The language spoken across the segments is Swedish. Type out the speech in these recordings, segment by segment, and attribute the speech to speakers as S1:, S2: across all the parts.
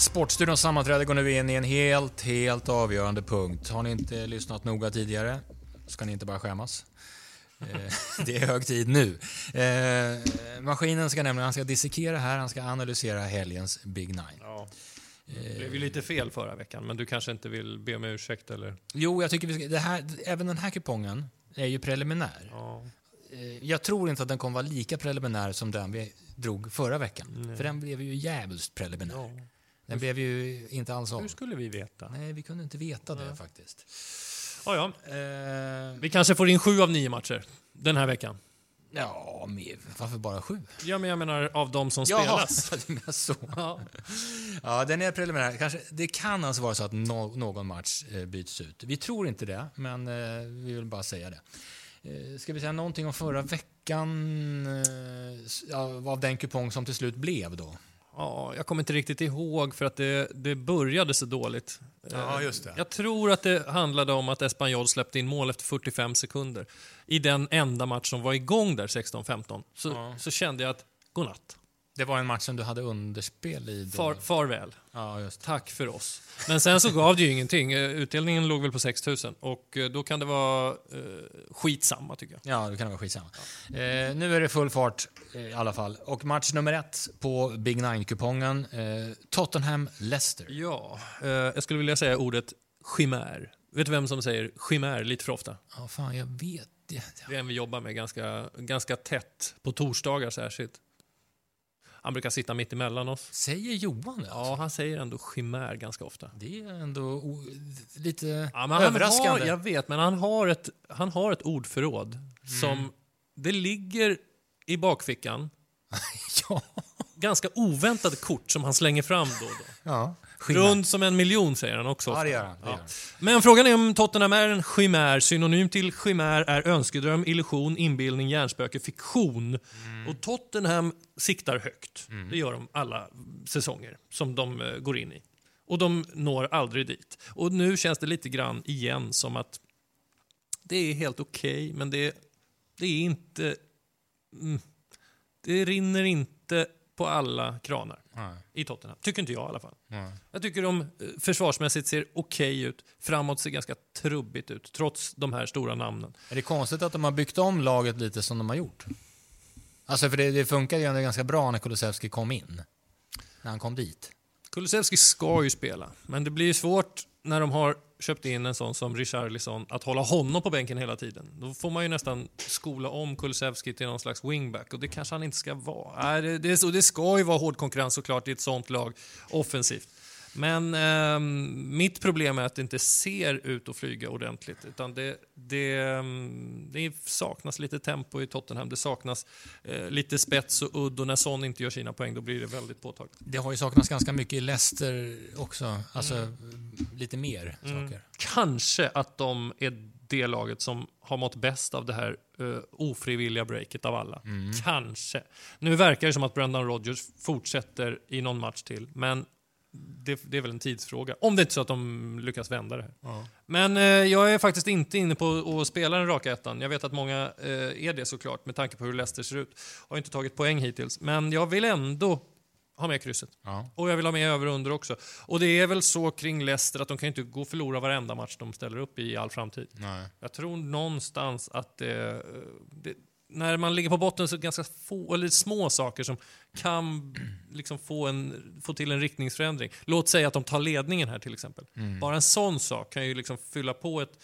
S1: Sportstudions sammanträde går nu in i en helt, helt avgörande punkt. Har ni inte lyssnat noga tidigare ska ni inte bara skämmas. Eh, det är hög tid nu. Eh, maskinen ska nämligen han ska dissekera här, han ska analysera helgens Big Nine.
S2: Ja. Det blev ju lite fel förra veckan, men du kanske inte vill be om ursäkt eller?
S1: Jo, jag tycker vi ska, det här, även den här kupongen är ju preliminär.
S2: Ja.
S1: Eh, Jag tror inte att den kommer vara lika preliminär som den vi drog förra veckan. För den blev ju jävligt preliminär.
S2: Ja.
S1: Den blev ju inte alls av.
S2: Hur skulle vi veta?
S1: Nej, vi kunde inte veta det faktiskt.
S2: Ja, ja.
S1: Eh,
S2: Vi kanske får in sju av nio matcher den här veckan.
S1: ja, men varför bara sju?
S2: Ja, men jag menar av de som
S1: Jaha,
S2: spelas.
S1: du menar så.
S2: Ja.
S1: Ja, den är preliminär. Kanske, det kan alltså vara så att no, någon match eh, byts ut. Vi tror inte det, men eh, vi vill bara säga det. Eh, ska vi säga någonting om förra veckan? Eh, ja, av den kupong som till slut blev då?
S2: Ja, jag kommer inte riktigt ihåg för att det, det började så dåligt.
S1: Ja, just det.
S2: Jag tror att det handlade om att Espanyol släppte in mål efter 45 sekunder. I den enda match som var igång där 16-15. Så,
S1: Ja.
S2: så kände jag att godnatt.
S1: Det var en match som du hade underspel i. Då.
S2: Far, farväl.
S1: Ja, just det.
S2: Tack för oss. Men sen så gav det ju ingenting. Eh, Utdelningen låg väl på 6 000 och eh, då kan det vara eh, skitsamma tycker jag.
S1: Ja, det kan vara skitsamma. Eh, nu är det full fart eh, i alla fall. Och match nummer ett på Big Nine-kupongen. Eh, Tottenham-Leicester.
S2: Ja, eh, jag skulle vilja säga ordet chimär. Vet du vem som säger chimär lite för ofta?
S1: Ja, fan, jag vet det.
S2: Det är en vi jobbar med ganska, ganska tätt, på torsdagar särskilt. Han brukar sitta mitt emellan oss.
S1: Säger Johan det?
S2: Ja, han säger ändå chimär ganska ofta.
S1: Det är ändå lite
S2: Ja, men han
S1: överraskande.
S2: Har, jag vet, men han har ett, han har ett ordförråd som... Det ligger i bakfickan
S1: ja.
S2: Ganska oväntade kort som han slänger fram då och då.
S1: ja.
S2: Runt som en miljon säger han också.
S1: Ja, det gör han. Det gör
S2: Ja.
S1: han.
S2: Men frågan är om Tottenham är en chimär. Synonym till chimär är önskedröm, illusion, inbildning, hjärnspöke, fiktion. Och Tottenham siktar högt. Det gör de alla säsonger som de eh, går in i. Och de når aldrig dit. Och nu känns det lite grann igen som att det är helt okej, men det, det är inte... Mm, det rinner inte på alla kranar
S1: Nej.
S2: i Tottenham. Tycker inte jag i alla fall.
S1: Nej.
S2: Jag tycker de eh, försvarsmässigt ser okej ut. Framåt ser ganska trubbigt ut, trots de här stora namnen.
S1: Är det konstigt att de har byggt om laget lite som de har gjort? Alltså, för det, det funkade ju ändå ganska bra när Kulusevski kom in. När han kom dit.
S2: Kulusevski ska ju spela, men det blir ju svårt när de har köpt in en sån som Richarlison att hålla honom på bänken hela tiden. Då får man ju nästan skola om Kulusevski till någon slags wingback och det kanske han inte ska vara. Nej, det, det, och det ska ju vara hård konkurrens såklart i ett sånt lag offensivt. Men ehm, mitt problem är att det inte ser ut att flyga ordentligt. Utan det, det, ehm, det saknas lite tempo i Tottenham. Det saknas eh, lite spets och udd och när Son inte gör sina poäng då blir det väldigt påtagligt.
S1: Det har ju saknats ganska mycket i Leicester också. Alltså, lite mer saker.
S2: Kanske att de är det laget som har mått bäst av det här uh, ofrivilliga breaket av alla. Kanske. Nu verkar det som att Brendan Rodgers fortsätter i någon match till, men det, det är väl en tidsfråga. Om det inte är så att de lyckas vända det här. Men eh, jag är faktiskt inte inne på att spela den raka ettan. Jag vet att många eh, är det såklart, med tanke på hur Leicester ser ut. Har inte tagit poäng hittills, men jag vill ändå ha med krysset.
S1: Ja.
S2: Och jag vill ha med över och under också. Och det är väl så kring Leicester att de kan inte gå och förlora varenda match de ställer upp i all framtid.
S1: Nej.
S2: Jag tror någonstans att det, det, när man ligger på botten så är det ganska få, eller små saker som kan liksom få, en, få till en riktningsförändring. Låt säga att de tar ledningen här till exempel. Bara en sån sak kan ju liksom fylla på ett,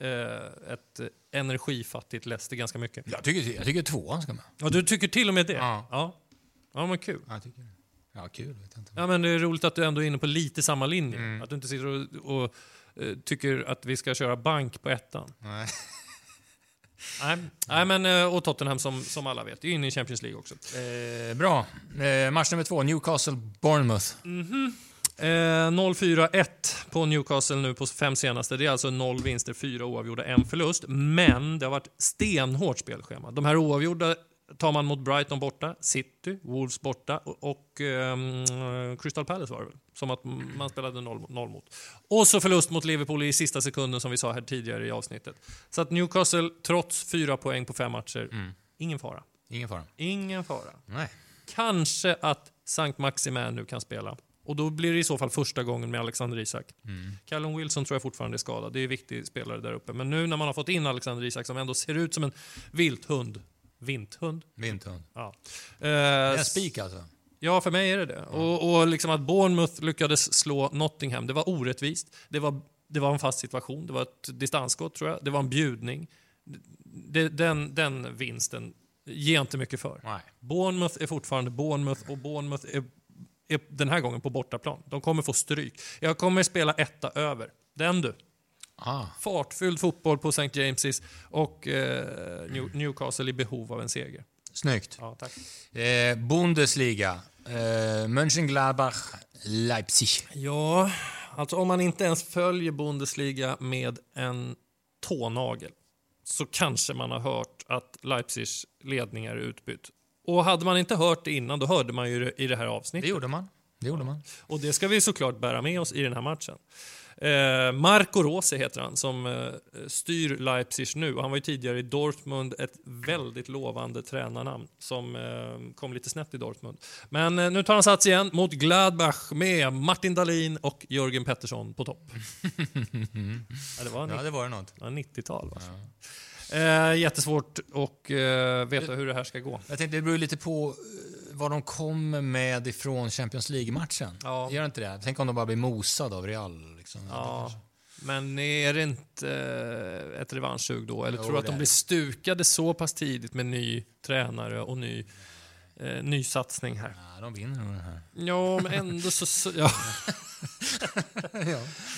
S2: eh, ett energifattigt Leicester ganska mycket.
S1: Jag tycker, jag tycker tvåan ska med.
S2: Ja, du tycker till och med det?
S1: Ja.
S2: Ja, ja men kul.
S1: Ja, jag tycker det. Ja, kul. Vet inte.
S2: Ja, men det är roligt att du ändå är inne på lite samma linje. Att du inte sitter och, och eh, tycker att vi ska köra bank på ettan.
S1: Nej.
S2: Nej, Nej men, eh, och Tottenham som, som alla vet, är ju inne i Champions League också.
S1: Eh, bra. Eh, match nummer två, Newcastle-Bournemouth.
S2: Eh, 0-4-1 på Newcastle nu på fem senaste. Det är alltså noll vinster, fyra oavgjorda, en förlust. Men det har varit stenhårt spelschema. De här oavgjorda tar man mot Brighton borta, City, Wolves borta och, och ehm, Crystal Palace var det väl? Som att man spelade 0 noll mot. Och så förlust mot Liverpool i sista sekunden som vi sa här tidigare i avsnittet. Så att Newcastle, trots fyra poäng på fem matcher, ingen fara.
S1: Ingen fara.
S2: Ingen fara.
S1: Nej.
S2: Kanske att Sankt Maximin nu kan spela. Och då blir det i så fall första gången med Alexander Isak.
S1: Mm.
S2: Callum Wilson tror jag fortfarande är skadad. Det är en viktig spelare där uppe. Men nu när man har fått in Alexander Isak som ändå ser ut som en vilthund. Vinthund?
S1: Vinthund.
S2: Ja.
S1: Det är
S2: Eh,
S1: en spik alltså.
S2: Ja, för mig är det det. Och, och liksom att Bournemouth lyckades slå Nottingham, det var orättvist. Det var, det var en fast situation, det var ett distansskott tror jag, det var en bjudning. Det, den, den vinsten ger jag inte mycket för.
S1: Nej.
S2: Bournemouth är fortfarande Bournemouth och Bournemouth är, är den här gången på bortaplan. De kommer få stryk. Jag kommer spela etta över. Den du.
S1: Ah.
S2: Fartfylld fotboll på St. James's och eh, New, Newcastle i behov av en seger.
S1: Snyggt.
S2: Ja, tack.
S1: Eh, Bundesliga. Eh, Mönchengladbach, Leipzig.
S2: Ja, alltså om man inte ens följer Bundesliga med en tånagel så kanske man har hört att Leipzigs ledning är utbytt. Och hade man inte hört det innan, då hörde man ju det i det här
S1: Det
S2: avsnittet.
S1: gjorde man. Det gjorde man.
S2: Och det ska vi såklart bära med oss i den här matchen. Eh, Marco Rose heter han, som eh, styr Leipzig nu. Han var ju tidigare i Dortmund, ett väldigt lovande tränarnamn som eh, kom lite snett i Dortmund. Men nu tar han sats igen mot Gladbach med Martin Dahlin och Jörgen Pettersson på topp. ja, det var
S1: Ja, det var något.
S2: Ja, 90-tal. Va? Eh, jättesvårt att eh, veta hur det här ska gå.
S1: Jag tänkte det beror lite på vad de kommer med ifrån Champions League-matchen.
S2: Ja.
S1: Gör inte det? Tänk om de bara blir mosade av Real. Liksom.
S2: Ja, men är det inte eh, ett revanschsug då? Eller
S1: Jo,
S2: tror du att de blir stukade så pass tidigt med ny tränare och ny, eh, ny satsning här?
S1: Ja, de vinner nog den här.
S2: Ja, men ändå så... så ja.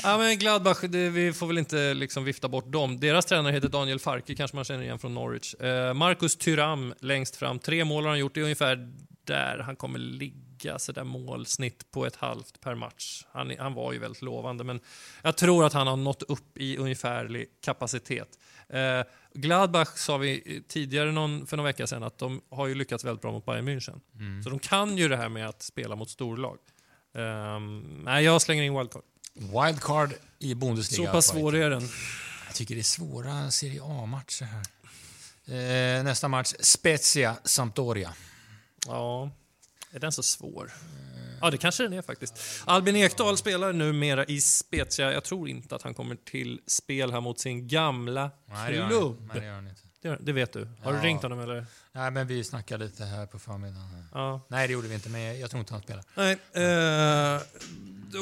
S2: ja, men Gladbach, det, vi får väl inte liksom vifta bort dem. Deras tränare heter Daniel Farke, kanske man känner igen från Norwich. Eh, Marcus Thuram längst fram. Tre mål har han gjort. Det är ungefär där han kommer ligga, så där målsnitt på ett halvt per match. Han, han var ju väldigt lovande, men jag tror att han har nått upp i ungefärlig kapacitet. Eh, Gladbach sa vi tidigare någon, för någon vecka sedan att de har ju lyckats väldigt bra mot Bayern München. Så de kan ju det här med att spela mot storlag. Um, nej, jag slänger in wildcard.
S1: Wildcard i Bundesliga.
S2: Så pass svår är den.
S1: Jag tycker det är svåra Serie A-matcher här. Eh, nästa match, Spezia, Sampdoria.
S2: Ja, är den så svår? Ja, det kanske den är faktiskt. Albin Ekdal spelar numera i Spezia. Jag tror inte att han kommer till spel här mot sin gamla
S1: Nej, det
S2: klubb.
S1: Nej, det gör han inte.
S2: Det, det vet du. Har
S1: Ja.
S2: du ringt honom eller?
S1: Nej, men vi snackade lite här på förmiddagen.
S2: Ja.
S1: Nej, det gjorde vi inte, men jag tror inte han spelar.
S2: Nej, eh,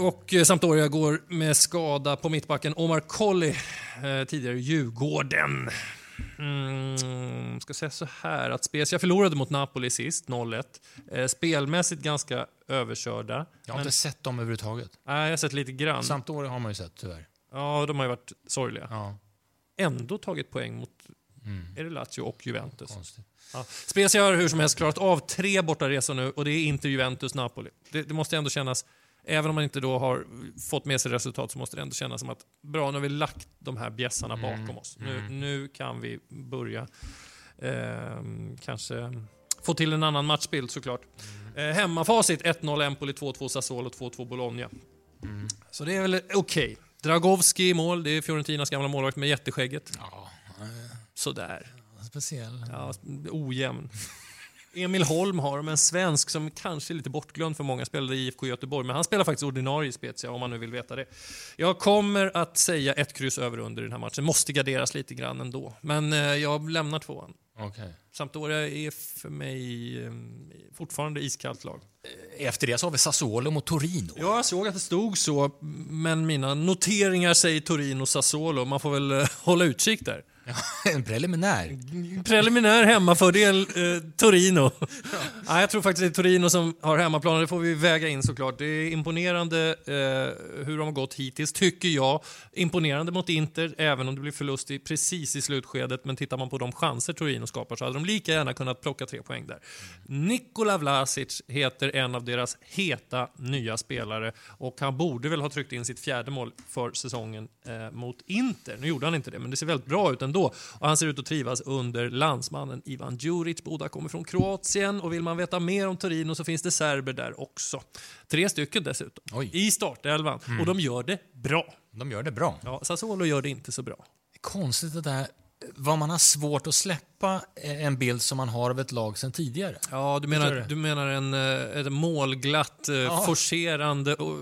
S2: och Sampdoria går med skada på mittbacken. Omar Colley, eh, tidigare Djurgården. Mm, ska säga så här att Spezia förlorade mot Napoli sist, 0-1. Eh, spelmässigt ganska överkörda.
S1: Jag har
S2: Men,
S1: inte sett dem överhuvudtaget.
S2: nej, jag har sett lite grann.
S1: Sampdoria har man ju sett, tyvärr.
S2: Ja, de har ju varit sorgliga.
S1: Ja,
S2: Ändå tagit poäng mot
S1: mm.
S2: är det Lazio och Juventus.
S1: konstigt.
S2: Ja. Spezia har hur som helst klarat av tre bortaresor nu och det är inte Juventus-Napoli. Det, det måste ändå kännas, även om man inte då har fått med sig resultat, så måste det ändå kännas som att bra, nu har vi lagt de här bjässarna bakom oss. Nu, nu kan vi börja ehm, kanske få till en annan matchbild såklart. Eh, hemmafacit 1-0 Empoli, 2-2 Sassuolo, 2-2 Bologna. Så det är väl okej. Dragowski i mål, det är Fiorentinas gamla målvakt med jätteskägget.
S1: Ja,
S2: Sådär.
S1: eh, speciell.
S2: Ja, ojämn. Emil Holm har de, en svensk som kanske är lite bortglömd för många, spelade i IFK Göteborg, men han spelar faktiskt ordinarie Spezia om man nu vill veta det. Jag kommer att säga ett kryss över under den här matchen, måste garderas lite grann ändå, men eh, jag lämnar tvåan.
S1: Okej.
S2: Sampdoria är för mig eh, fortfarande iskallt lag.
S1: Efter det så har vi Sassuolo mot Torino.
S2: Ja, jag såg att det stod så, men mina noteringar säger Torino Sassuolo. Man får väl eh, hålla utkik där.
S1: en preliminär.
S2: Preliminär hemmafördel eh, Torino. ja, jag tror faktiskt det är Torino som har hemmaplan. Det får vi väga in såklart. Det är imponerande eh, hur de har gått hittills, tycker jag. Imponerande mot Inter, även om det blir förlust i, precis i slutskedet. Men tittar man på de chanser Torino skapar så hade de lika gärna kunnat plocka tre poäng där. Nikola Vlasic heter en av deras heta nya spelare och han borde väl ha tryckt in sitt fjärde mål för säsongen eh, mot Inter. Nu gjorde han inte det, men det ser väldigt bra ut ändå. Och han ser ut att trivas under landsmannen Ivan Djuric. Båda kommer från Kroatien och vill man veta mer om Torino så finns det serber där också. Tre stycken dessutom,
S1: Oj.
S2: i startelvan. Och de gör det bra.
S1: De gör det bra.
S2: Ja, Sassuolo gör det inte så bra.
S1: Konstigt det där vad man har svårt att släppa en bild som man har av ett lag sedan tidigare.
S2: Ja, du menar, du menar en, eh, ett målglatt, eh,
S1: Ja.
S2: forcerande och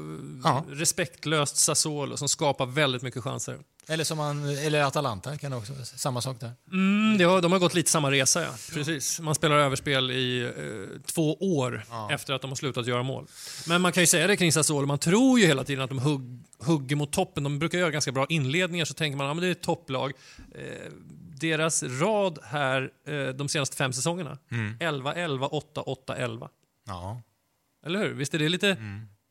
S1: Ja.
S2: respektlöst Sassuolo som skapar väldigt mycket chanser.
S1: Eller, som man, eller Atalanta kan också samma sak där.
S2: Mm, det har, de har gått lite samma resa, ja. Precis. Man spelar överspel i eh, två år
S1: Ja.
S2: efter att de har slutat göra mål. Men man kan ju säga det kring Sassuolo, man tror ju hela tiden att de hugg, hugger mot toppen. De brukar göra ganska bra inledningar, så tänker man att ja, men det är ett topplag. Eh, deras rad här eh, de senaste fem säsongerna, 11, 11, 8, 8, 11.
S1: Ja,
S2: Eller hur? Visst är det lite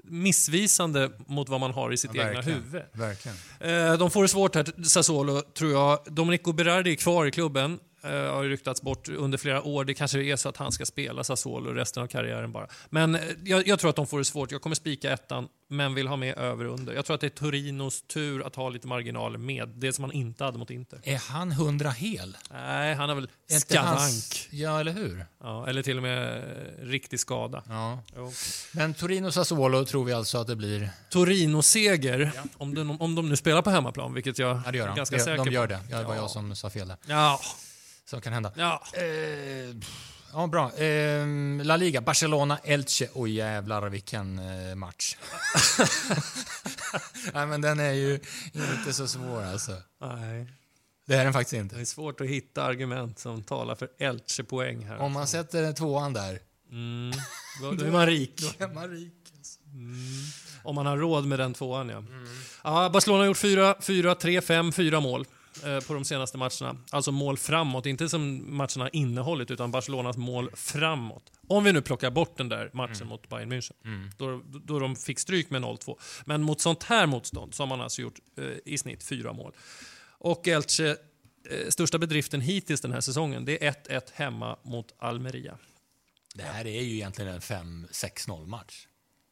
S2: missvisande mot vad man har i sitt
S1: Ja,
S2: egna huvud?
S1: verkligen.
S2: Eh, de får det svårt här, Sassuolo, tror jag. Domenico Berardi är kvar i klubben. Eh, har ryktats bort under flera år. Det kanske är så att han ska spela Sassuolo resten av karriären bara. Men eh, jag, jag tror att de får det svårt. Jag kommer spika ettan, men vill ha med över och under. Jag tror att det är Torinos tur att ha lite marginaler med. Det som han inte hade mot Inter.
S1: Är han hundra hel?
S2: Nej, han har väl
S1: Är
S2: skavank.
S1: hans- Ja, eller hur?
S2: Ja, eller till och med eh, riktig skada.
S1: Ja.
S2: Jo.
S1: Men Torino Sassuolo tror vi alltså att det blir...
S2: Torino-seger, om, de, om de nu spelar på hemmaplan, vilket jag
S1: Ja, det gör
S2: är
S1: de.
S2: ganska
S1: Det-
S2: säker
S1: de
S2: på.
S1: gör det. Ja, det var
S2: Ja.
S1: jag som sa fel där.
S2: Ja,
S1: Så kan hända.
S2: ja.
S1: Eh, ja, bra. Eh, La Liga, Barcelona, Elche. Oj jävlar vilken eh, match. Nej, men den är ju inte så svår alltså.
S2: Nej.
S1: Det är den faktiskt
S2: Det
S1: inte.
S2: är svårt att hitta argument som talar för Elche-poäng här.
S1: Om man sätter tvåan där,
S2: Mm. Då, då är man rik.
S1: då är man rik. Alltså.
S2: Om man har råd med den tvåan, ja. ja Barcelona har gjort 4, 4, 3, 5, 4 mål på de senaste matcherna. Alltså mål framåt, inte som matcherna innehållit, utan Barcelonas mål framåt. Om vi nu plockar bort den där matchen mot Bayern München, då, då de fick stryk med 0-2. Men mot sånt här motstånd så har man alltså gjort eh, i snitt 4 mål. Och Elche, eh, största bedriften hittills den här säsongen, det är 1-1 hemma mot Almeria.
S1: Det här är ju egentligen en 5-6-0 match.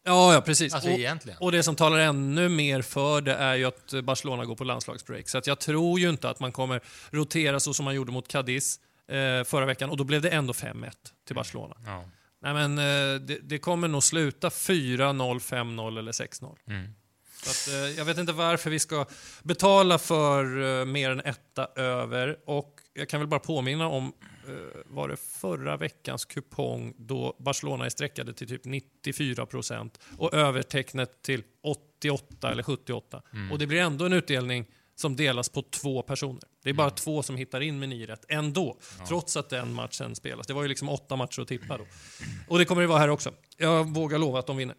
S2: Ja, ja precis.
S1: Alltså
S2: och, och det som talar ännu mer för det är ju att Barcelona går på landslagsbreak. Så att jag tror ju inte att man kommer rotera så som man gjorde mot Cadiz eh, förra veckan. Och då blev det ändå 5-1 till Barcelona.
S1: Ja.
S2: Nej, men eh, det, det kommer nog sluta 4-0, 5-0 eller 6-0.
S1: Mm.
S2: Att, eh, jag vet inte varför vi ska betala för eh, mer än etta över. Och jag kan väl bara påminna om, eh, var det förra veckans kupong då Barcelona är streckade till typ 94 procent och övertecknet till 88 eller 78. Och det blir ändå en utdelning som delas på två personer. Det är bara två som hittar in med nio rätt ändå, trots att den matchen spelas. Det var ju liksom åtta matcher att tippa då. Och det kommer det vara här också. Jag vågar lova att de vinner.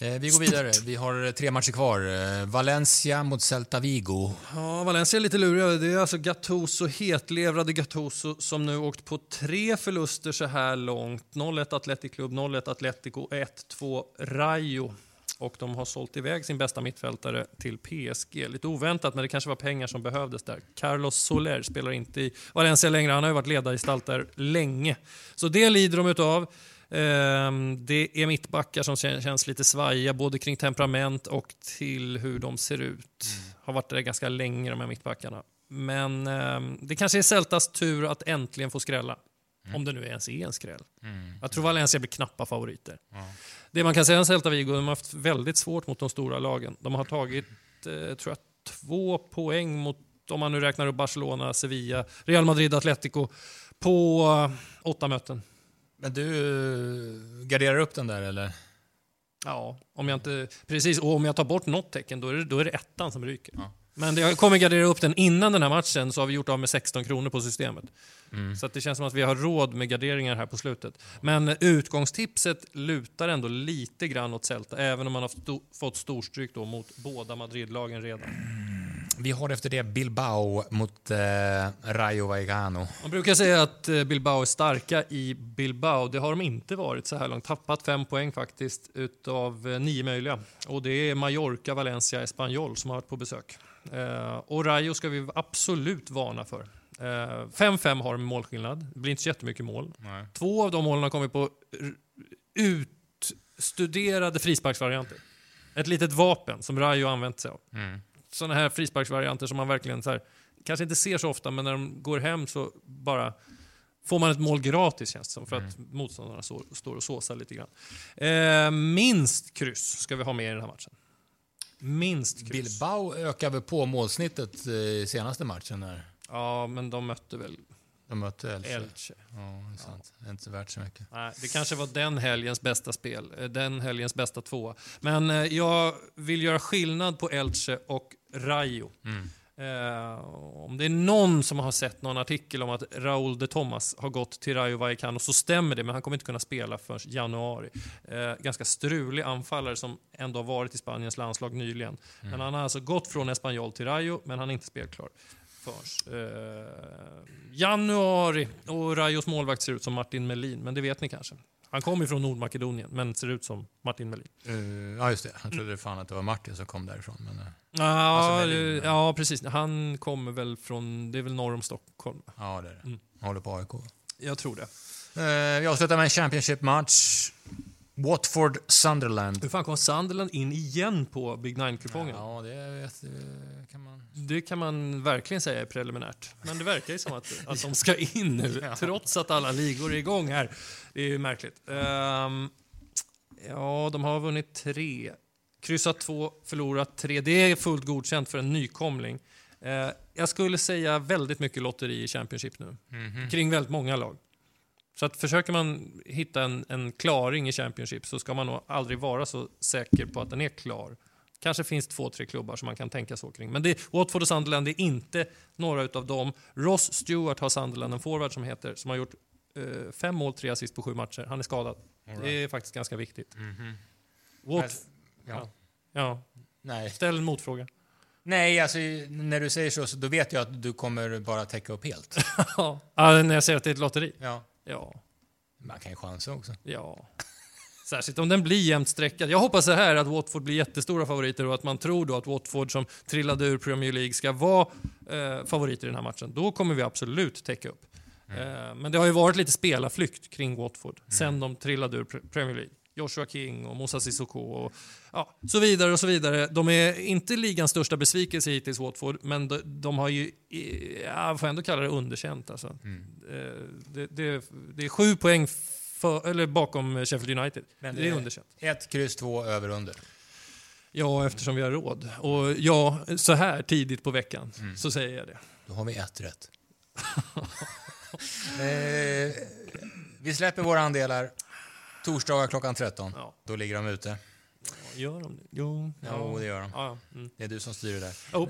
S1: Eh, vi går vidare. Vi har eh, tre matcher kvar. Eh, Valencia mot Celta Vigo.
S2: Ja, Valencia är lite luriga. Det är alltså Gattuso, hetlevrade Gattuso, som nu åkt på tre förluster så här långt. 0-1 Atletic Club, 0-1 Atletico, 1-2 Rayo. Och de har sålt iväg sin bästa mittfältare till PSG. Lite oväntat, men det kanske var pengar som behövdes där. Carlos Soler spelar inte i Valencia längre. Han har ju varit ledargestalt där länge. Så det lider de utav. Ehm, Det är mittbackar som kän- känns lite svajiga, både kring temperament och till hur de ser ut. Har varit där ganska länge, de här mittbackarna. Men ehm, det kanske är Celtas tur att äntligen få skrälla. Om det nu ens är en skräll. Jag tror Valencia blir knappa favoriter. Det man kan säga om Celta Vigo, de har haft väldigt svårt mot de stora lagen. De har tagit, eh, tror jag, två poäng mot, om man nu räknar upp Barcelona, Sevilla, Real Madrid, Atletico, på eh, åtta möten.
S1: Men du garderar upp den där eller?
S2: Ja, om jag inte, precis. Och om jag tar bort något tecken, då är det, då är det ettan som ryker.
S1: Ja.
S2: Men jag kommer gardera upp den innan den här matchen, så har vi gjort av med 16 kronor på systemet.
S1: Mm.
S2: Så det känns som att vi har råd med garderingar här på slutet. Men utgångstipset lutar ändå lite grann åt Celta, även om man har fått storstryk då mot båda Madrid-lagen redan.
S1: Vi har efter det Bilbao mot eh, Rayo Vallecano.
S2: Man brukar säga att eh, Bilbao är starka i Bilbao. Det har de inte varit så här långt. Tappat fem poäng faktiskt utav eh, nio möjliga. Och det är Mallorca, Valencia, Espanyol som har varit på besök. Eh, och Rayo ska vi absolut varna för. Eh, 5-5 har de målskillnad. Det blir inte så jättemycket mål.
S1: Nej.
S2: Två av de målen har kommit på utstuderade frisparksvarianter. Ett litet vapen som Rayo använt sig av.
S1: Mm.
S2: Sådana här frisparksvarianter som man verkligen så här, kanske inte ser så ofta, men när de går hem så bara får man ett mål gratis känns det som, för att motståndarna så, står och såsar lite grann. Eh, minst kryss ska vi ha med i den här matchen. Minst kryss.
S1: Bilbao ökar väl på målsnittet eh, i senaste matchen där.
S2: Ja, men de mötte väl
S1: De mötte Elche.
S2: Elche.
S1: Ja, det är sant. Det är inte värt så mycket.
S2: Nej, det kanske var den helgens bästa spel, eh, den helgens bästa tvåa. Men eh, jag vill göra skillnad på Elche och Rayo.
S1: Mm.
S2: Eh, om det är någon som har sett någon artikel om att Raúl de Thomas har gått till Rayo Vallecano så stämmer det, men han kommer inte kunna spela förrän januari. Eh, ganska strulig anfallare som ändå har varit i Spaniens landslag nyligen. Men han har alltså gått från Espanyol till Rayo, men han är inte spelklar förrän eh, januari. Och Rayos målvakt ser ut som Martin Melin, men det vet ni kanske. Han kommer från Nordmakedonien, men ser ut som Martin Melin.
S1: Eh, ja, just det. Han trodde fan att det var Martin som kom därifrån. Men,
S2: Ja,
S1: Alltså Melin,
S2: eh, ja, precis. Han kommer väl från, det är väl norr om Stockholm.
S1: ja, det är det.
S2: Mm.
S1: Han håller på AIK.
S2: Jag tror det.
S1: Eh, vi avslutar med en Championship-match. Watford-Sunderland.
S2: Hur fan kom Sunderland in igen på Big Nine-kupongen?
S1: Ja, det kan man...
S2: Det kan man verkligen säga är preliminärt. Men det verkar ju som att, att de ska in nu,
S1: Ja.
S2: trots att alla ligor är igång här. Det är ju märkligt. Ehm, ja, de har vunnit tre. Kryssat två, förlorat tre. Det är fullt godkänt för en nykomling. Eh, jag skulle säga väldigt mycket lotteri i Championship nu.
S1: Mhm.
S2: Kring väldigt många lag. Så att försöker man hitta en, en klaring i Championship så ska man nog aldrig vara så säker på att den är klar. Kanske finns två, tre klubbar som man kan tänka så kring. Men det, Watford och Sunderland är inte några utav dem. Ross Stewart har Sunderland, en forward som heter, som har gjort eh, fem mål, tre assist på sju matcher. Han är skadad.
S1: All
S2: Det är faktiskt ganska viktigt.
S1: Mhm.
S2: Wat,
S1: Ja.
S2: ja,
S1: Nej.
S2: ställ en motfråga.
S1: Nej, alltså när du säger så, så då vet jag att du kommer bara täcka upp helt.
S2: ja, när jag säger att det är ett lotteri.
S1: Ja.
S2: Ja,
S1: Man kan ju chansa också.
S2: ja. Särskilt om den blir jämnt streckad. Jag hoppas så här att Watford blir jättestora favoriter och att man tror då att Watford som trillade ur Premier League ska vara eh, favoriter i den här matchen. Då kommer vi absolut täcka upp. Eh, men det har ju varit lite spelarflykt kring Watford sen de trillade ur Pre- Premier League. Joshua King och Moussa Sissoko och ja, så vidare och så vidare. De är inte ligans största besvikelse hittills, Watford, men de, de har ju, jag får ändå kalla det underkänt. Alltså.
S1: Mm.
S2: Eh, Det, det, det är sju poäng för, eller bakom Sheffield United.
S1: Men
S2: det är underkänt.
S1: Ett, kryss, två, över, under.
S2: Ja, eftersom vi har råd. Och ja, så här tidigt på veckan
S1: Mm.
S2: så säger jag det.
S1: Då har vi ett rätt. eh, vi släpper våra andelar. Torsdagar klockan 13.
S2: Ja,
S1: Då ligger de ute.
S2: gör de det? Jo,
S1: Jo, det gör de.
S2: Ja, ja. Mm.
S1: Det är du som styr det där.
S2: Oh.